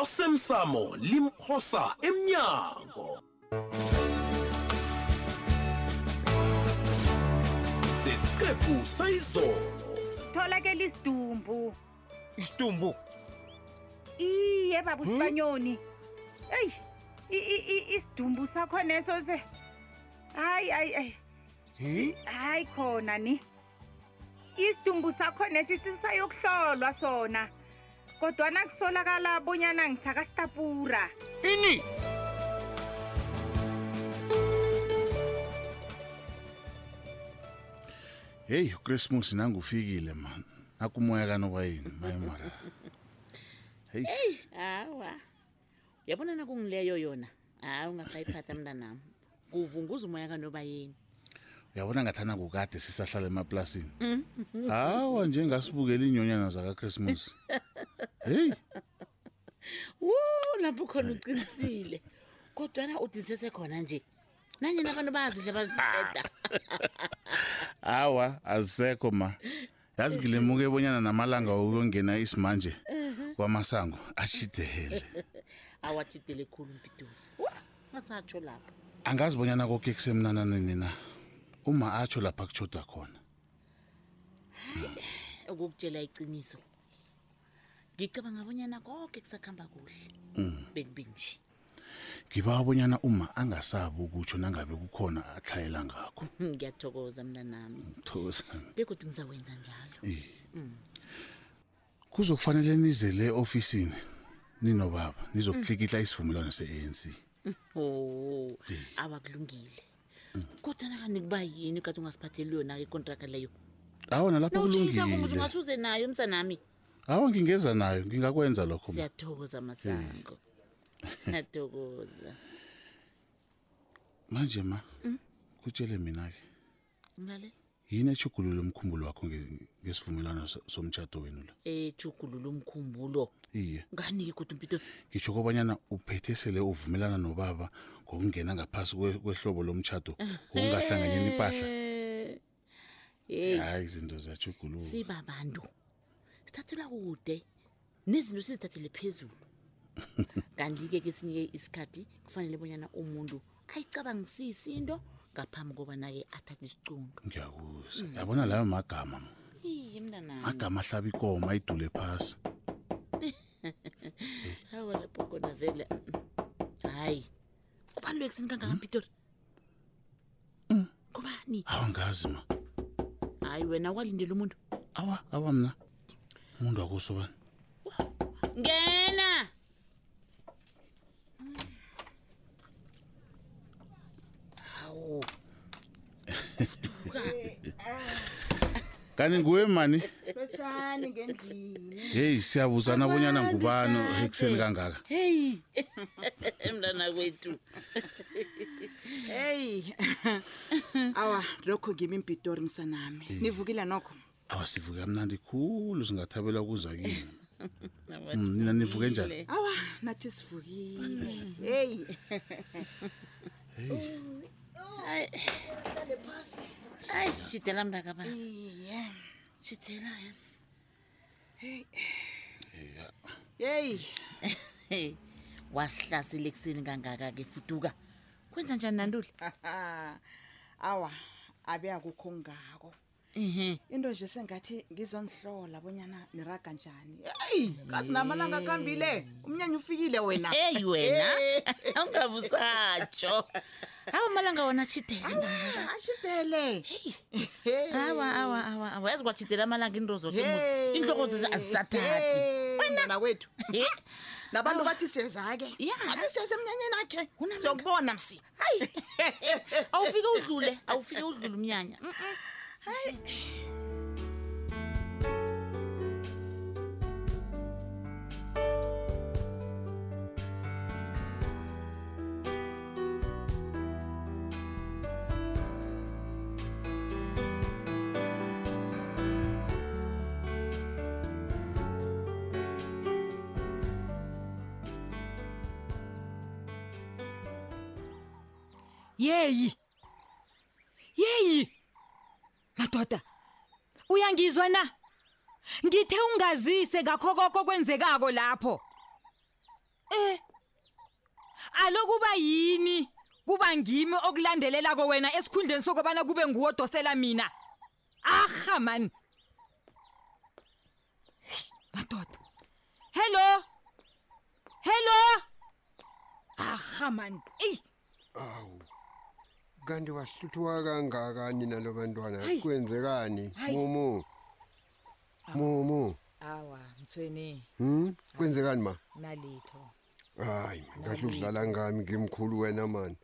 osemsamo limphosa emnyango. Sesiqephu sayizolo. Tholakele isidumbu. Isitumbu. iye baba usibanyoni eyi i- i- i- isidumbu sakho neso se. Hayi hayi hayi. Hayi khona ni. Isidumbu sakho nesi sisayokuhlolwa sona. kodwana kusolakala bonyana ngisakasitapura ini? Heyi ucrismus nangufikile mani nakumoya kanoba yini mayemara heyi eyi hawa uyabona nakungileyo yona? Hayi ungasayiphatha mntanam. Kuvunguza umoya kanoba yini uyabona ngathana kukade sisahlala emaplasini? Mm. Hawa njengasibukela iinyonyana zakachristmas Hey, wo lapho khona uqinisile kodwana uthi sesekhona nje nanye nabantu bayazidla baziqeda awa azisekho ma. Yazi ngilemuke bonyana namalanga ukungena isimanje kwamasango achidele. awatidele khulu mpitoli ngasatsho lapho Angazi bonyana konke kusemnananeni na. Uma atsho lapha kuchoda khona. ukukutshela iqiniso ngicabanga abonyana konke kusakuhamba kuhle. Bekube nje. Ngiba abonyana uma angasabi ukutsho nangabe kukhona athlayela ngakho. ngiyathokoza mntanami. Nami begodwa ngizawenza njalo. Kuzokufanele nize le ofisini ninobaba nizokuhlikihla isivumelwano se-ANC o awakulungile. Kodwa nakanikuba yini kade ungasiphatheli yona-ke ikontraka leyo? Awona lapho kulungile. ungasuze nayo msanami awa ngingeza nayo ngingakwenza lokho siyathokoza masango. Ngiyathokoza manje ma kutshele mina-ke. Ngilale yini echugulule umkhumbulo wakho nge- ngesivumelwano so- somtshato wenu lo ejugulula umkhumbulo. Iye. Nganike kodwa mpito? Ngitsho kobanyana uphethe sele uvumelana nobaba ngokungena ngaphasi kwe- kwehlobo lomtshato ngokungahlanganyeni ipahla. Heyi hayi izinto ziyachuguluka sibabantu sithathela kude nezinto sizithathele phezulu. Kanti-ke kesinye isikhathi kufanele bonyana umuntu ayicabangisise into ngaphambi koba naye athathe isicundo ngiyakuzwa yabona layo magama ma. iye mntanami magama ahlaba ikomo ayidule phasi. Hawa lapho khona vele mm, hayi kubani lo ekuseni kangaka mpitori kubani? Awangazi ma. Hayi wena ukwalindela umuntu. Awa awa mna umuntu wakuso bani? Ngena. Hawu. Kanti nguwe mani? Lotshani ngendlini. Heyi siyabuzana bonyana ngubani ekuseni kangaka? Heyi mntana kwethu. Heyi awa lokho ngimi impitori msanami. Nivukile nokho? Awa sivuke kamnandi khulu singathabela ukuzwa kini Mm, nina nivuke njani? awa nathi sivukile. Heyi hayi jidela mntakaba iye. Jidela yes. Heyi hey. Wasihlasela ekuseni kangaka-ke fuduka. Kwenza njani nantuli awa abe akukho ngako into nje sengathi ngizonihlola bonyana niraga njani. Heyi kazi namalanga akambile. Umnyanya ufikile wena. Heyi wena. Ungabusatsho hawa malanga wona chidela ashidele awa awa awa awa. Yazi kwachidela amalanga into zoke muzi. Hey. inhloko zoze azisathathi. Mntwana wethu nabantu bathi siyeza-ke. Athi siyeza emnyanyeni akhe. Siyokubona msi. Hayi. Awufike udlule awufike udlule umnyanya 嗨！耶！Madoda uyangizwa na ngithe ungazise ngakho koko kwenzekako lapho Eh. Alokuba yini? Kuba ngimi okulandelelako wena esikhundleni sokubana kube nguwe odosela mina. Aha man. Madoda. Hello. Hello. Aha man. Ey. awu kanti wahluthwa kangakani nalo bantwana? Hayi. kwenzekani? Mumu. Mumu. Awa, mthweni. Hm kwenzekani ma? Nalitho. hayi man kahle udlala ngami ngimkhulu wena mani.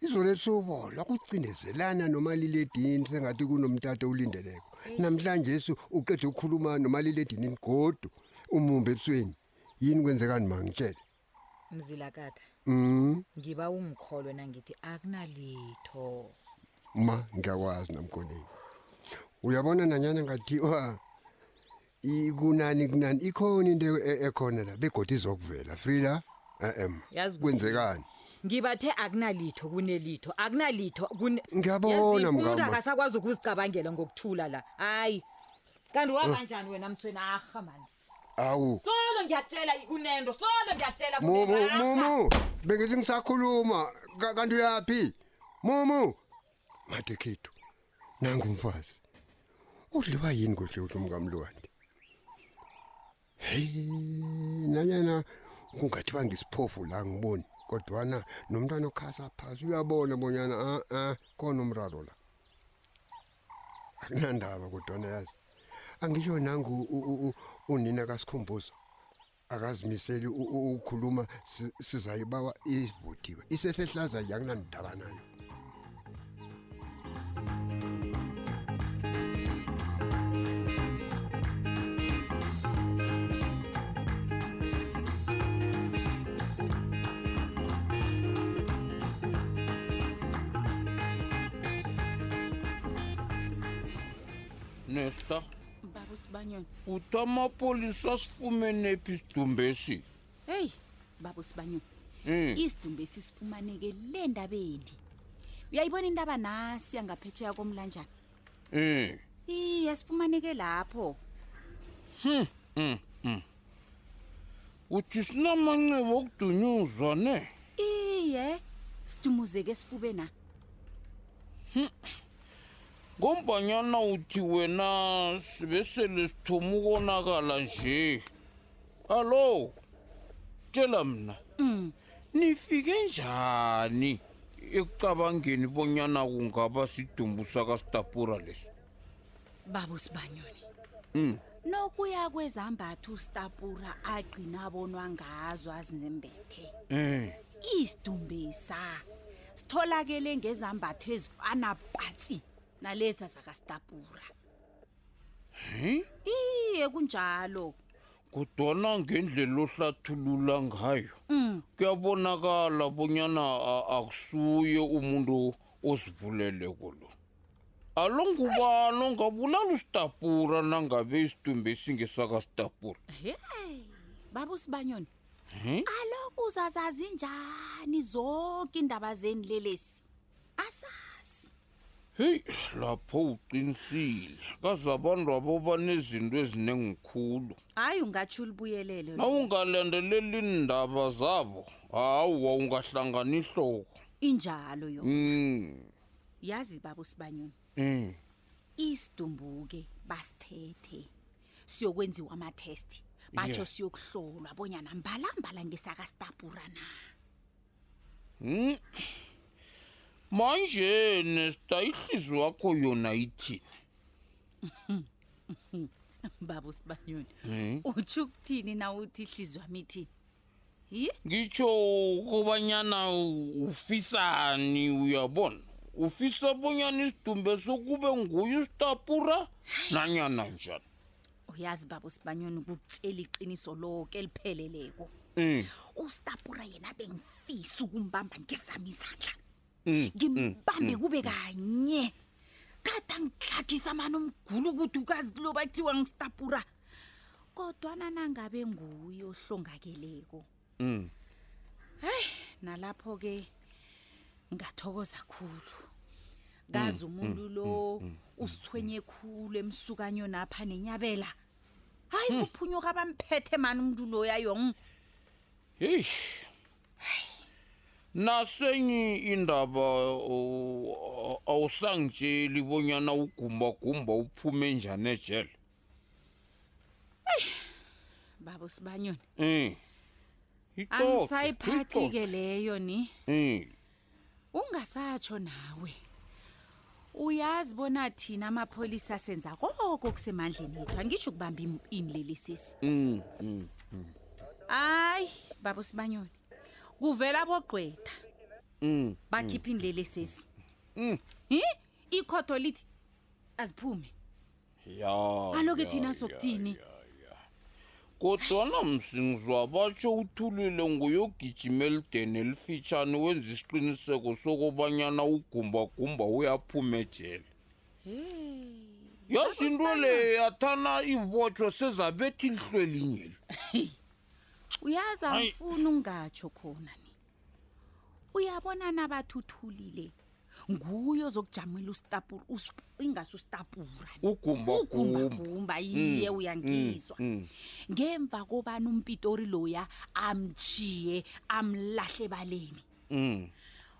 Izolo ebusubola kucindezelana nomaliledini sengathi kunomtata ulindeleko namhlanje su uqede ukukhuluma nomaliledini godu umumbe ebusweni yini kwenzekani ma? Mzilakada. mhm Ngiba ungikholwe nangithi akunalitho. ma ngiyakwazi namkoneni uyabona nanyana ngathiwa ikunani kunani ikhona into e- ekhona la begodi izokuvela frida em kwenzekani Ngibathe akunalitho kunelitho, akunalitho Ngiyabona, akasakwazi ukuzicabangela ngokuthula la. Hayi. Kanti wakanjani wena mthweni aha man. Awu. Solo ngiyatshela kunendo, solo ngiyatshela mumu mumu bengithi ngisakhuluma ka- kanti uyaphi? Mumu. Made khethu nangumfazi. Udliwa yini kuhle uthi umkamlwandi? Hey nanyana kungathiwa ngisiphofu la ngiboni kodwana nomntwana okhasa phasi uyabona bonyana a a khona umraro la. Akunandaba kodwana yazi. Angisho nangu unina kasikhumbuzo akazimiseli u- u- ukukhuluma si- sizayibawa ivudiwe isesehlaza yakunandaba nayo nesta baba usibanyoni uthi amapolisa sifumene phi isidumbesi heyi baba usibanyoni um isidumbu esisifumaneke le ndabeni. Uyayibona indaba nasi yangaphetsheya komlanjana? Um iye sifumaneke lapho. Uthi sinamancebo okudunyuzwa ne? Iye sidumuzeke esifubena ngombanyana uthi wena sibesele sithoma ukonakala nje. Allo tshela mna Mm. nifike njani ekucabangeni bonyana kungaba sidumbu sakastapura lesi baba usibanyoni. Mm. nokuya kwezambatho ustapura agqina abonwa ngazo azizembethe. Um isidumbesa sitholakele ngezambatho ezifana patsi. Nalesa zakastapura iye kunjalo. Kodwana ngendlela ohlathulula ngayo. Mm. kuyabonakala bonyana a- akusuye umuntu ozivuleleko lo alo ngubani ongabulala usitapura nangabe isidumbu esingesakasitapura baba usibanyoni aloku uzazazi njani zonke indaba zeni lelesi? Asazi heyi lapho uqinisile kaze abantu abo banezinto ezinengikhulu hayi ungatsho ulibuyelele lo. nawungalandeleli iindaba zabo hawa ungahlangana ihloko injalo yo Mm, yazi baba usibanyoni mm. isidumbuke basithethe siyokwenziwa amathesti batsho Yeah. siyokuhlolwa bonyana mbalambala ngesakastapura na Mm. Manje nesta ihliziyo wakho yona ithini baba usibanyoni utsho ukuthini na uthi ihliziyo wami ithini yi ngitsho kobanyana ufisani uyabona? Ufisa bonyana isidumbe sokube nguye usitapura nanyana njani? Uyazi baba usibanyoni ukutshela iqiniso loke elipheleleko. Mm, ustapura yena bengifisa ukumbamba ngesami izandla ngimbambe kube kanye kade angihlagisa mani umgulu ukuthi ukazi kuloba kuthiwa ngistapura kodwana nangabe nguye ohlongakeleko mm. nalapho-ke ngathokoza khulu kazi umuntu lo usithwenye khulu emsukanyo napha nenyabela hayi kuphunyuka bamphethe mani umuntu loya yong heyi nasenye indaba awusangitsheli bonyana ugumbagumba uphume njani ejele? Baba sibanyoni. Um angisayiphathi-ke leyo ni. Um ungasatsho nawe. Uyazi bona thina amapholisa senza koko kusemandleni ethu. Angisho ukubamba im- inlelisisi um um hayi baba sibanyoni kuvela bogqwetha um bakhipha inlelisisi Mm. hi? Ikhotho lithi aziphume. Ya aloke thina sokuthini? kodwana msingizwa batsho uthulile nguyogijima elideni elifitshane wenza isiqiniseko sokobanyana ugumbagumba uyaphuma ejele. Yazi into le yathana ibotshwa sezabethi lihlwe linyeli uyazi angifuni ungatsho khona ni. Uyabona nabathuthulile? Nguyo zokujamela ustapura ingasi ustapura ugumbagumba ugumbagumba yiye uyangizwa. mm. ngemva kobani umpitori loya amjiye amlahle baleni. Um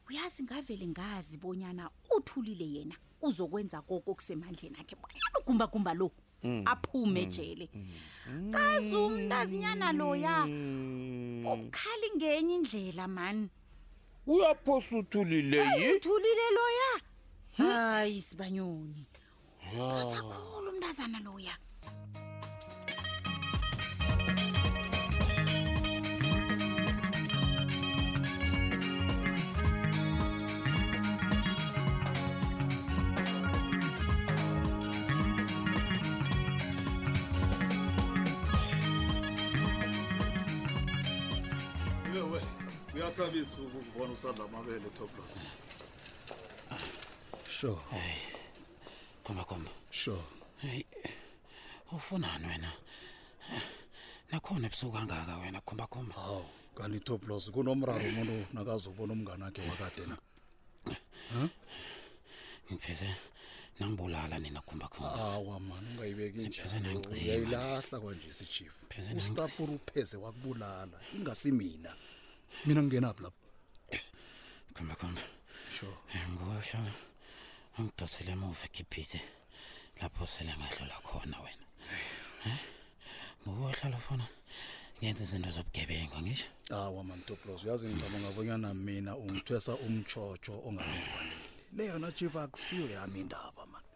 uyazi ngavele ngazi bonyana uthulile yena uzokwenza koko kusemandleni akhe. Bonyana ugumbagumba lo aphume ejele. Kazi umntazinyana loya ukhali ngenye indlela mani uyaphosa uthulile yi? uthulile loya? Hayi sibanyoni. Sakhulu umntazana loya kuyathabisa ukubona usadla amabele toplos sure. Khomba khomba. Sure. Heyi ufunani wena? Nakhona ebusuku kangaka wena khomba khomba. Hawu kanti toplos kunomraro umuntu nakazobona umngane wakhe wakade na? Ngipheze nangibulala nina khomba khomba. Awa mani ungayibeki Pheze njalo nangicima. uyayilahla kwanje isichief Pheze nangi- ustapura upheze wakubulala ingasi mina. Mina ngingenaphi lapho khomba khomba sure nguhlala ungidosele emuva ekhiphithi lapho sele ngahlola khona wena. Ngokuhlala fona ngenza izinto zobugebengu ngisho? Awa mani toplos uyazi ngicabanga bonyana mina ungithwesa umtshotsho ongangifanele le yona chief akusiyo yami indaba mani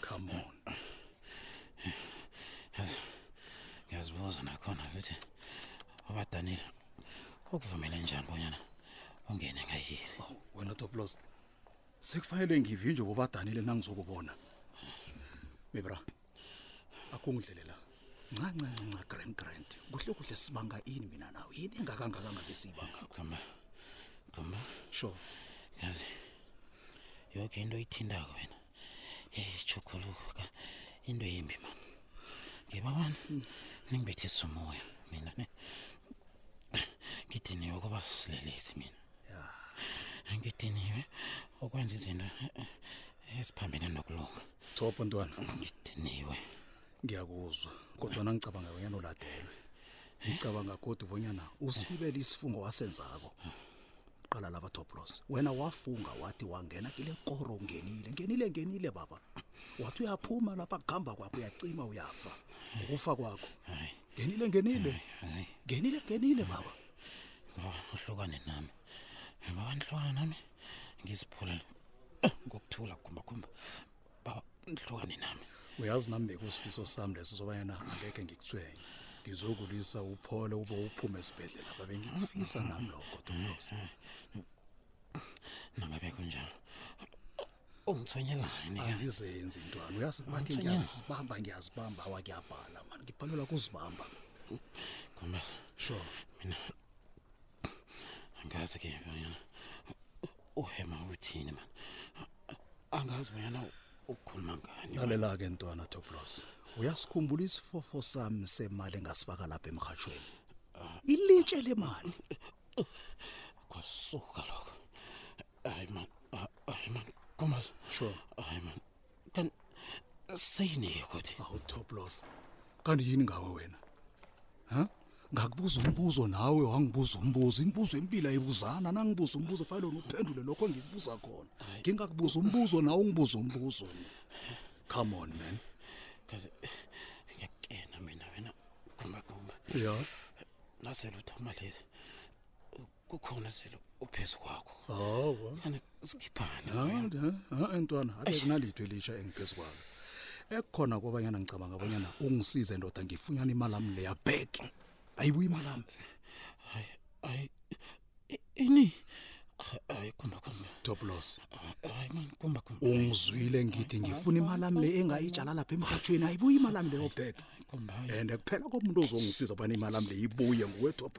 come on. Yazi, ngiyazibuza nakhona ukuthi ubadanile ukuvumele njani bonyana ungene ngayili Awu, wena toplos sekufanele ngivinjwe bobadanile nangizokubona mebra akungidlele la. Ncancancanca grand grand. Kuhle kuhle sibanga ini mina nawe? Yini engakangaka ngabe siyibanga? Gamba gamba sure. Yazi yoke into oyithindako wena. Ichukuluka into yimbi mani ngibawana ningibethisa umoya mina ne. Ngidiniwe kuba silelesi mina ngidiniwe ukwenza izinto eh, eh, eziphambene nokulunga. Thopho ntwana. Ngidiniwe. Ngiyakuzwa kodwa nangicabanga bonyana uladelwe. Ngicabanga kodwa bonyana usibele isifungo wasenzako qala laba toplos wena wafunga wathi wangena kile koro ungenile. Ngenile ngenile baba. Wathi uyaphuma lapha kuhamba kwakho uyacima uyafa. Ukufa kwakho. Ngenile ngenile. Ngenile ngenile baba. Uhlukane nami. Baba nihlukane nami. Ngiziphula ngokuthula kumba kumba baba nihlukane nami. Uyazi nami bekusifiso sami leso sobanyana angekhe ngikuthwenye ngizokulisa uphole ube uphume esibhedlela. Babe ngikufisa nami lokho toplos nangabe kunjalo ungithonyelani ka angizenzi intwana uyazi bathi Mthonyana. ngiyazibamba ngiyazibamba awakuyabhala mani ngibhalelwa kuzibamba. Kumba sure. Mina angazi ke bonyana uhema uthini man? Angazi bonyana ukhuluma ngani? Lalela-ke ntwana toplos uyasikhumbula isifofo sami semali engasifaka lapha emrhatshweni ilitshe lemali. Kwasuka lokho. Hayi man. Ah, hayi man. Kumba sure. Hayi man. Kan seyinike kodwa awu toplos kanti yini ngawe wena? Ha ngakubuza umbuzo nawe wangibuza umbuzo. Imibuzo empilo ayibuzana. Nangibuza umbuzo fanele nophendule lokho engikubuza khona. Ngingakubuza umbuzo nawe ungibuza umbuzo. Come on man. Kaze ngiyakena mina wena. Kumba kumba ya. Nasele uthoma lezi kukhona sele uphezu kwakho. Hawa. Kana sikhiphane ha entwana ade kunalitho elisha engiphezu kwalo ekukhona kobanyana ngicabanga abanyana ungisize ndoda ngifunyana imali ami leya back ayibuya imali ami hayi i- ini. Hayi kumba kumba. Top loss hayi man kumba kumba. Ungizwile ngithi ngifuna imali ami le engayitshala lapha emhathweni ayibuya imali ami leyo back kumba hayi and kuphela komuntu ozongisiza bani imali ami le ibuye nguwe top